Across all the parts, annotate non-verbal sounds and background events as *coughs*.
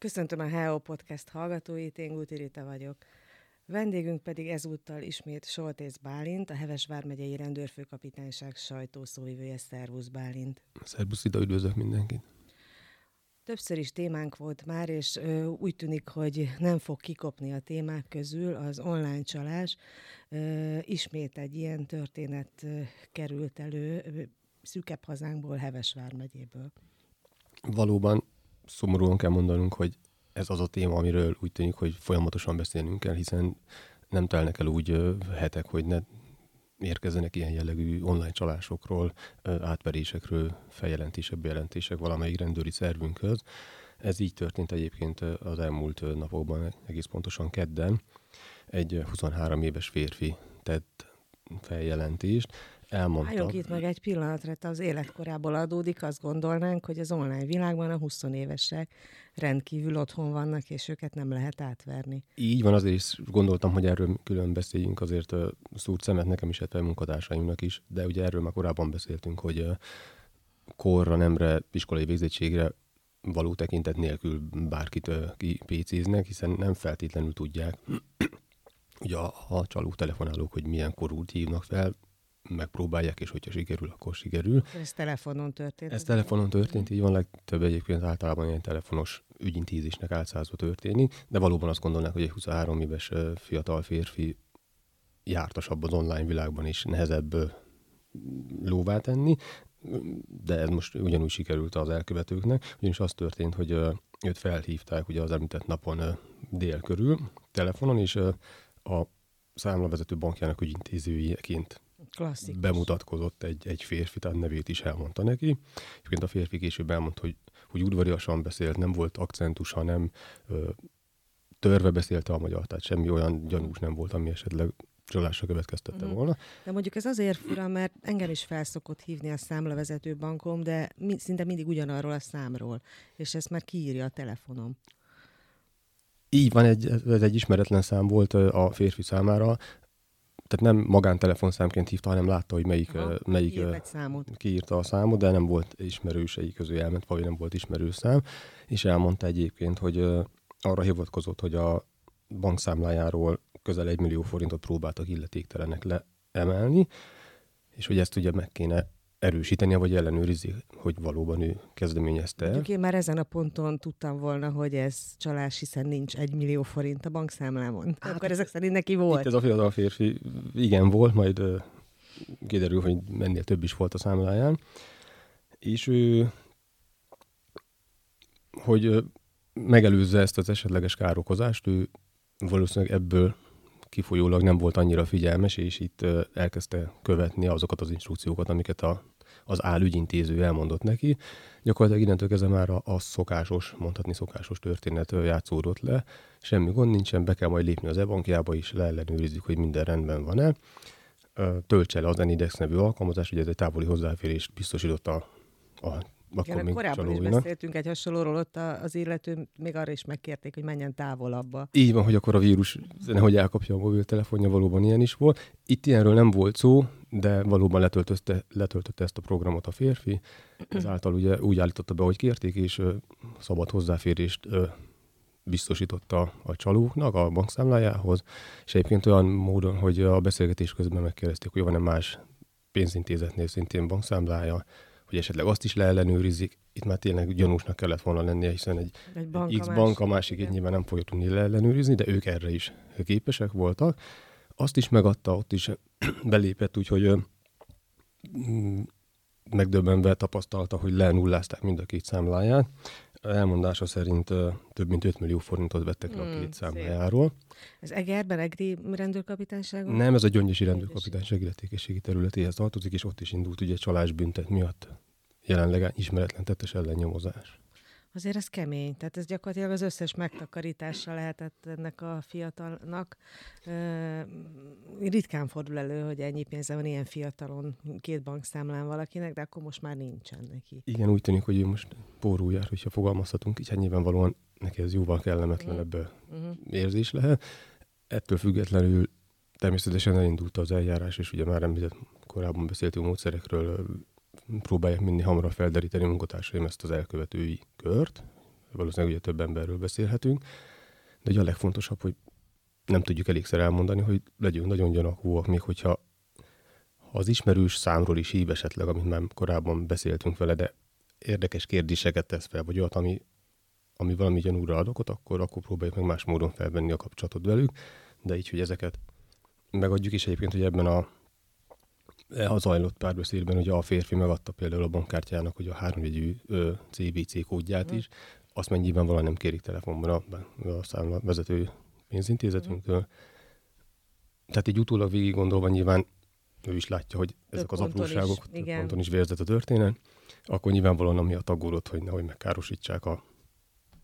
Köszöntöm a Hello Podcast hallgatóit, én Guti Rita vagyok. Vendégünk pedig ezúttal ismét Soltész Bálint, a Heves Vármegyei Rendőrfőkapitányság sajtószóvivője. Szervusz Bálint! Szervusz, ide üdvözlök mindenkit! Többször is témánk volt már, és ö, úgy tűnik, hogy nem fog kikopni a témák közül az online csalás. Ö, ismét egy ilyen történet ö, került elő ö, szűkebb hazánkból, Heves Vármegyéből. Valóban szomorúan kell mondanunk, hogy ez az a téma, amiről úgy tűnik, hogy folyamatosan beszélnünk kell, hiszen nem telnek el úgy hetek, hogy ne érkezzenek ilyen jellegű online csalásokról, átverésekről feljelentések, bejelentések valamelyik rendőri szervünkhöz. Ez így történt egyébként az elmúlt napokban, egész pontosan kedden. Egy 23 éves férfi tett feljelentést, elmondta. Álljunk itt meg egy pillanatra, az életkorából adódik, azt gondolnánk, hogy az online világban a 20 évesek rendkívül otthon vannak, és őket nem lehet átverni. Így van, azért is gondoltam, hogy erről külön beszéljünk, azért szúrt szemet nekem is, illetve munkatársaimnak is, de ugye erről már korábban beszéltünk, hogy korra, nemre, iskolai végzettségre való tekintet nélkül bárkit kipécéznek, hiszen nem feltétlenül tudják, *clears throat* ugye a, a csaló telefonálók, hogy milyen korút hívnak fel, megpróbálják, és hogyha sikerül, akkor sikerül. Ez telefonon történt? Ez telefonon történt, így van, legtöbb egyébként általában ilyen telefonos ügyintézésnek álcázva történik, de valóban azt gondolnák, hogy egy 23 éves fiatal férfi jártasabb az online világban is nehezebb lóvá tenni, de ez most ugyanúgy sikerült az elkövetőknek, ugyanis az történt, hogy őt felhívták ugye az említett napon dél körül telefonon, és a számlavezető bankjának ügyintézőjeként Klasszikus. bemutatkozott egy, egy férfi, tehát nevét is elmondta neki. És a férfi később elmondta, hogy, hogy udvariasan beszélt, nem volt akcentus, hanem ö, törve beszélte a magyar, tehát semmi olyan gyanús nem volt, ami esetleg csalásra következtette mm. volna. De mondjuk ez azért fura, mert engem is felszokott hívni a számlavezető bankom, de mi, szinte mindig ugyanarról a számról, és ezt már kiírja a telefonom. Így van, egy, ez egy ismeretlen szám volt a férfi számára, tehát nem magántelefonszámként hívta, hanem látta, hogy melyik, Aha, melyik kiírta a számot, de nem volt ismerősei közül elment, vagy nem volt ismerős szám, és elmondta egyébként, hogy arra hivatkozott, hogy a bankszámlájáról közel egy millió forintot próbáltak illetéktelenek leemelni, és hogy ezt ugye meg kéne erősítenie, vagy ellenőrizni, hogy valóban ő kezdeményezte Mondjuk én már ezen a ponton tudtam volna, hogy ez csalás, hiszen nincs egy millió forint a bankszámlámon. Hát, Akkor ezek szerint neki volt. Itt ez a fiatal férfi, igen, volt, majd uh, kiderül, hogy mennél több is volt a számláján. És ő, hogy uh, megelőzze ezt az esetleges károkozást, ő valószínűleg ebből kifolyólag nem volt annyira figyelmes, és itt elkezdte követni azokat az instrukciókat, amiket a, az állügyintéző elmondott neki. Gyakorlatilag innentől kezdve már a, a szokásos, mondhatni szokásos történet játszódott le. Semmi gond nincsen, be kell majd lépni az e-bankjába is, leellenőrizzük, hogy minden rendben van-e. Töltse le az Enidex nevű alkalmazás, ugye ez egy távoli hozzáférést biztosított a, a akkor Igen, még korábban csalóinak. is beszéltünk egy hasonlóról, ott az illető még arra is megkérték, hogy menjen távolabba. Így van, hogy akkor a vírus nehogy elkapja a mobiltelefonja, valóban ilyen is volt. Itt ilyenről nem volt szó, de valóban letöltötte, letöltötte ezt a programot a férfi, ezáltal ugye úgy állította be, hogy kérték, és ö, szabad hozzáférést ö, biztosította a csalóknak a bankszámlájához, és egyébként olyan módon, hogy a beszélgetés közben megkérdezték, hogy van-e más pénzintézetnél szintén bankszámlája, hogy esetleg azt is leellenőrizik. Itt már tényleg gyanúsnak kellett volna lennie, hiszen egy, egy, bank, X bank, a másik egy nyilván nem fogja tudni leellenőrizni, de ők erre is képesek voltak. Azt is megadta, ott is *clears throat* belépett, úgyhogy megdöbbenve tapasztalta, hogy lenullázták mind a két számláját. Elmondása szerint több mint 5 millió forintot vettek le a két számlájáról. Ez Egerben, Egri rendőrkapitányságon? Nem, ez a Gyöngyösi rendőrkapitányság illetékességi területéhez tartozik, és ott is indult ugye csalásbüntet miatt jelenleg ismeretlen tettes ellennyomozás. Azért ez kemény, tehát ez gyakorlatilag az összes megtakarítása lehetett ennek a fiatalnak. Ritkán fordul elő, hogy ennyi pénze van ilyen fiatalon, két bankszámlán valakinek, de akkor most már nincsen neki. Igen, úgy tűnik, hogy ő most pórul jár, hogyha fogalmazhatunk, így hát nyilvánvalóan neki ez jóval kellemetlenebb uh-huh. érzés lehet. Ettől függetlenül természetesen elindult az eljárás, és ugye már említett, korábban beszéltünk módszerekről, próbálják minél hamarabb felderíteni a munkatársaim ezt az elkövetői kört, valószínűleg ugye több emberről beszélhetünk, de ugye a legfontosabb, hogy nem tudjuk elégszer elmondani, hogy legyünk nagyon gyanakúak, még hogyha az ismerős számról is hív esetleg, amit már korábban beszéltünk vele, de érdekes kérdéseket tesz fel, vagy olyat, ami, ami valami gyanúra ad okot, akkor, akkor próbáljuk meg más módon felvenni a kapcsolatot velük, de így, hogy ezeket megadjuk is egyébként, hogy ebben a a zajlott párbeszédben ugye a férfi megadta például a bankkártyának hogy a háromjegyű CBC kódját is, azt meg nyilvánvalóan nem kérik telefonban a, a számla vezető pénzintézetünktől. Tehát így utólag végig gondolva nyilván ő is látja, hogy ezek több az apróságok, is, több ponton is vérzett a történet, akkor nyilvánvalóan amiatt aggódott, hogy nehogy megkárosítsák a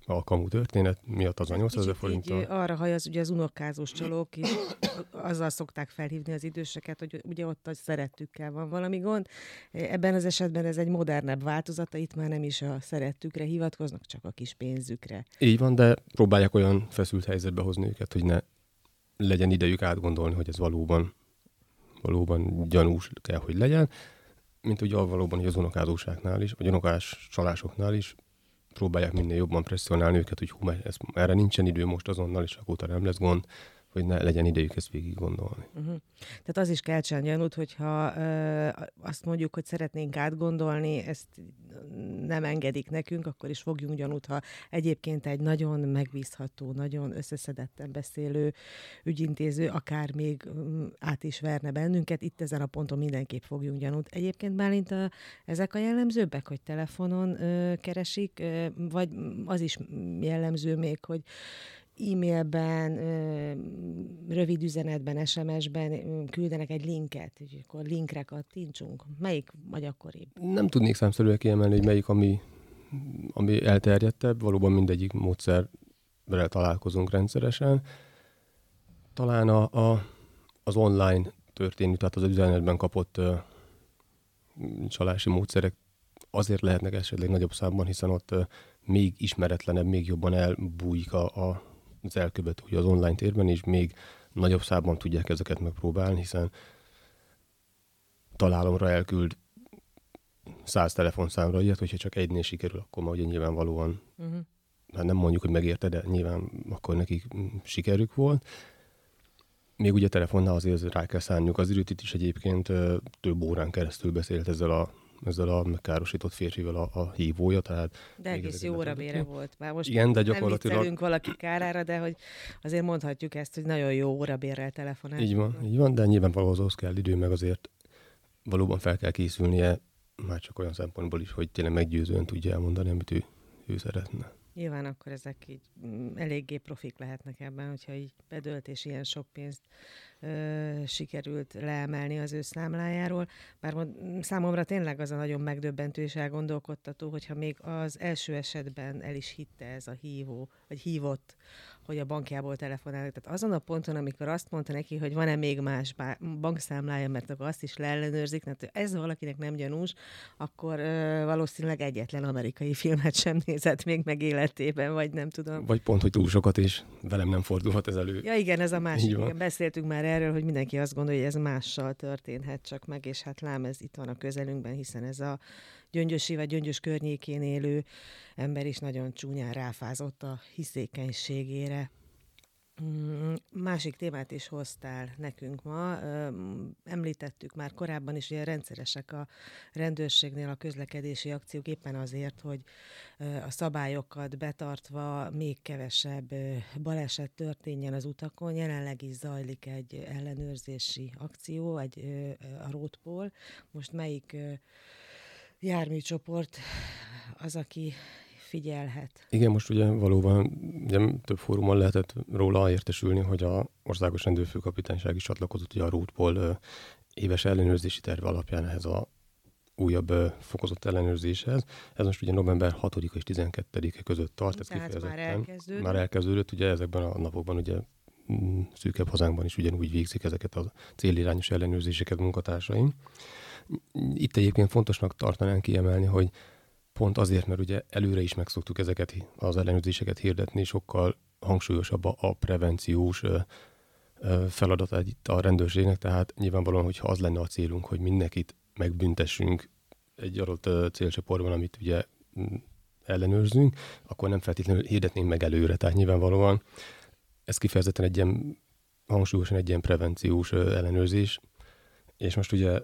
a kamu történet miatt az a 8000 forinttal. arra hajaz, ugye az unokázós csalók is, *coughs* azzal szokták felhívni az időseket, hogy ugye ott a szerettükkel van valami gond. Ebben az esetben ez egy modernebb változata, itt már nem is a szerettükre hivatkoznak, csak a kis pénzükre. Így van, de próbálják olyan feszült helyzetbe hozni őket, hogy ne legyen idejük átgondolni, hogy ez valóban, valóban gyanús kell, hogy legyen, mint ugye valóban hogy az unokázóságnál is, vagy unokás csalásoknál is próbálják minél jobban presszionálni őket, hogy hú, ez, erre nincsen idő most azonnal, és akkor nem lesz gond, hogy ne legyen idejük ezt végig gondolni. Uh-huh. Tehát az is keltsen gyanút, hogyha ö, azt mondjuk, hogy szeretnénk átgondolni, ezt nem engedik nekünk, akkor is fogjunk gyanút, ha egyébként egy nagyon megbízható, nagyon összeszedetten beszélő ügyintéző akár még át is verne bennünket. Itt ezen a ponton mindenképp fogjunk gyanút. Egyébként Bálint a, ezek a jellemzőbbek, hogy telefonon ö, keresik, ö, vagy az is jellemző még, hogy e-mailben, rövid üzenetben, SMS-ben küldenek egy linket, hogy akkor linkre kattintsunk. Melyik vagy akkoribb? Nem tudnék számszerűen kiemelni, hogy melyik, ami, ami elterjedtebb. Valóban mindegyik módszerrel találkozunk rendszeresen. Talán a, a, az online történő, tehát az üzenetben kapott uh, csalási módszerek azért lehetnek esetleg nagyobb számban, hiszen ott uh, még ismeretlenebb, még jobban elbújik a, a az elkövető az online térben, és még nagyobb számban tudják ezeket megpróbálni, hiszen találomra elküld száz telefonszámra ilyet, hogyha csak egynél sikerül, akkor ma ugye nyilvánvalóan, uh-huh. hát nem mondjuk, hogy megérte, de nyilván akkor nekik sikerük volt. Még ugye telefonnál azért rá kell szállniuk az időt, itt is egyébként több órán keresztül beszélt ezzel a ezzel a megkárosított férfivel a, a hívója. Tehát de egész jó órabére volt. Már most Igen, de gyakorlatilag... nem valaki kárára, de hogy azért mondhatjuk ezt, hogy nagyon jó órabérrel telefonál. Így van, így van, de nyilvánvalóan ahhoz kell idő, meg azért valóban fel kell készülnie, már csak olyan szempontból is, hogy tényleg meggyőzően tudja elmondani, amit ő, ő szeretne. Nyilván akkor ezek így mm, eléggé profik lehetnek ebben, hogyha így bedölt és ilyen sok pénzt sikerült leemelni az ő számlájáról. Bár számomra tényleg az a nagyon megdöbbentő és elgondolkodtató, hogyha még az első esetben el is hitte ez a hívó, vagy hívott, hogy a bankjából telefonál. Tehát azon a ponton, amikor azt mondta neki, hogy van-e még más bankszámlája, mert akkor azt is leellenőrzik, mert ez valakinek nem gyanús, akkor ö, valószínűleg egyetlen amerikai filmet sem nézett még meg életében, vagy nem tudom. Vagy pont, hogy túl sokat is velem nem fordulhat ez elő. Ja igen, ez a másik. Igen, beszéltünk már erről, hogy mindenki azt gondolja, hogy ez mással történhet csak meg, és hát lám ez itt van a közelünkben, hiszen ez a gyöngyösi vagy gyöngyös környékén élő ember is nagyon csúnyán ráfázott a hiszékenységére. Mm, másik témát is hoztál nekünk ma. Említettük már korábban is, hogy rendszeresek a rendőrségnél a közlekedési akciók éppen azért, hogy a szabályokat betartva még kevesebb baleset történjen az utakon. Jelenleg is zajlik egy ellenőrzési akció, egy a Rótpol. Most melyik járműcsoport az, aki figyelhet. Igen, most ugye valóban ugye több fórumon lehetett róla értesülni, hogy a Országos Rendőrfőkapitányság is csatlakozott ugye a Rútból éves ellenőrzési terve alapján ehhez a újabb fokozott ellenőrzéshez. Ez most ugye november 6 és 12-e között tart, ez Tehát már elkezdődött. Már elkezdődött, ugye ezekben a napokban ugye szűkebb hazánkban is ugyanúgy végzik ezeket a célirányos ellenőrzéseket munkatársaim. Itt egyébként fontosnak tartanánk kiemelni, hogy pont azért, mert ugye előre is megszoktuk ezeket az ellenőrzéseket hirdetni, sokkal hangsúlyosabb a prevenciós feladata itt a rendőrségnek, tehát nyilvánvalóan, hogyha az lenne a célunk, hogy mindenkit megbüntessünk egy adott célcsoportban, amit ugye ellenőrzünk, akkor nem feltétlenül hirdetnénk meg előre. Tehát nyilvánvalóan ez kifejezetten egy ilyen hangsúlyosan egy ilyen prevenciós ellenőrzés, és most ugye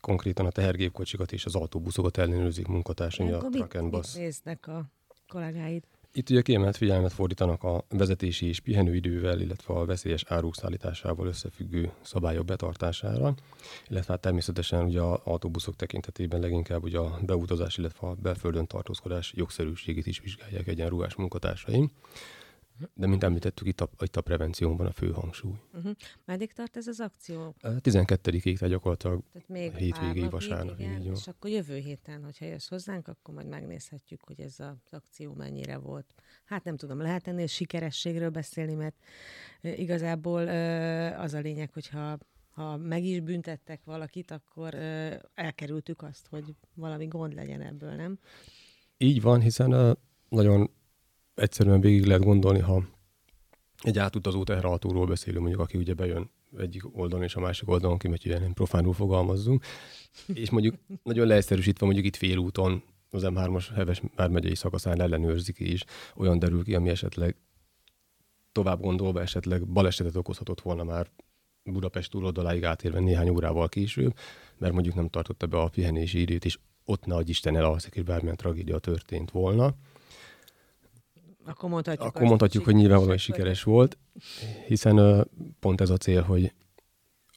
konkrétan a tehergépkocsikat és az autóbuszokat ellenőrzik munkatársaim a Truck and Bus. Néznek a kollégáid? Itt ugye kiemelt figyelmet fordítanak a vezetési és pihenőidővel, illetve a veszélyes áruk szállításával összefüggő szabályok betartására, illetve hát természetesen ugye az autóbuszok tekintetében leginkább ugye a beutazás, illetve a belföldön tartózkodás jogszerűségét is vizsgálják egyenruhás munkatársaim. De mint említettük, itt a, itt a prevencióban a fő hangsúly. Uh-huh. Meddig tart ez az akció? 12-ig, tehát gyakorlatilag tehát még hétvégéig vasárnap. Igen, így és akkor jövő héten, hogyha jössz hozzánk, akkor majd megnézhetjük, hogy ez az akció mennyire volt. Hát nem tudom, lehet ennél sikerességről beszélni, mert igazából az a lényeg, hogyha ha meg is büntettek valakit, akkor elkerültük azt, hogy valami gond legyen ebből, nem? Így van, hiszen nagyon egyszerűen végig lehet gondolni, ha egy átutazó teherautóról beszélünk, mondjuk aki ugye bejön egyik oldalon és a másik oldalon ki, hogy ilyen profánul fogalmazzunk, és mondjuk nagyon leegyszerűsítve mondjuk itt félúton az M3-as Heves vármegyei szakaszán ellenőrzik is, olyan derül ki, ami esetleg tovább gondolva esetleg balesetet okozhatott volna már Budapest túloldaláig átérve néhány órával később, mert mondjuk nem tartotta be a pihenési időt, és ott ne Isten elalszik, és bármilyen tragédia történt volna. Akkor mondhatjuk, Akkor mondhatjuk hogy nyilvánvalóan sikeres volt, hiszen pont ez a cél, hogy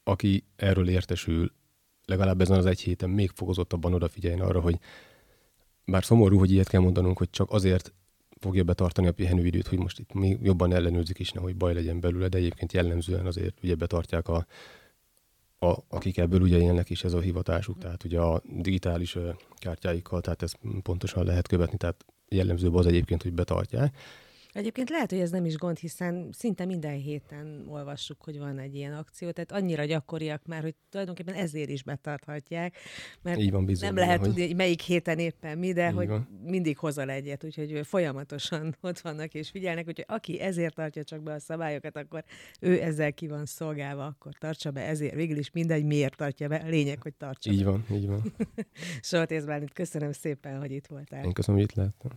aki erről értesül, legalább ezen az egy héten még fokozottabban odafigyeljen arra, hogy bár szomorú, hogy ilyet kell mondanunk, hogy csak azért fogja betartani a pihenőidőt, hogy most itt még jobban ellenőrzik is, nehogy baj legyen belőle, de egyébként jellemzően azért ugye betartják a, a, akik ebből ugye élnek is ez a hivatásuk, tehát ugye a digitális kártyáikkal, tehát ezt pontosan lehet követni, tehát jellemzőbb az egyébként, hogy betartják. Egyébként lehet, hogy ez nem is gond, hiszen szinte minden héten olvassuk, hogy van egy ilyen akció, tehát annyira gyakoriak már, hogy tulajdonképpen ezért is betarthatják, mert Így van, bizony, nem lehet hogy... tudni, hogy melyik héten éppen mi, de Így hogy van. mindig hozol egyet, úgyhogy folyamatosan *laughs* ott vannak és figyelnek, úgyhogy aki ezért tartja csak be a szabályokat, akkor ő ezzel ki van szolgálva, akkor tartsa be, ezért végül is mindegy, miért tartja be, a lényeg, hogy tartsa így be. van, így van. *laughs* Soltész Bálint, köszönöm szépen, hogy itt voltál. Én köszönöm, hogy itt lehettem.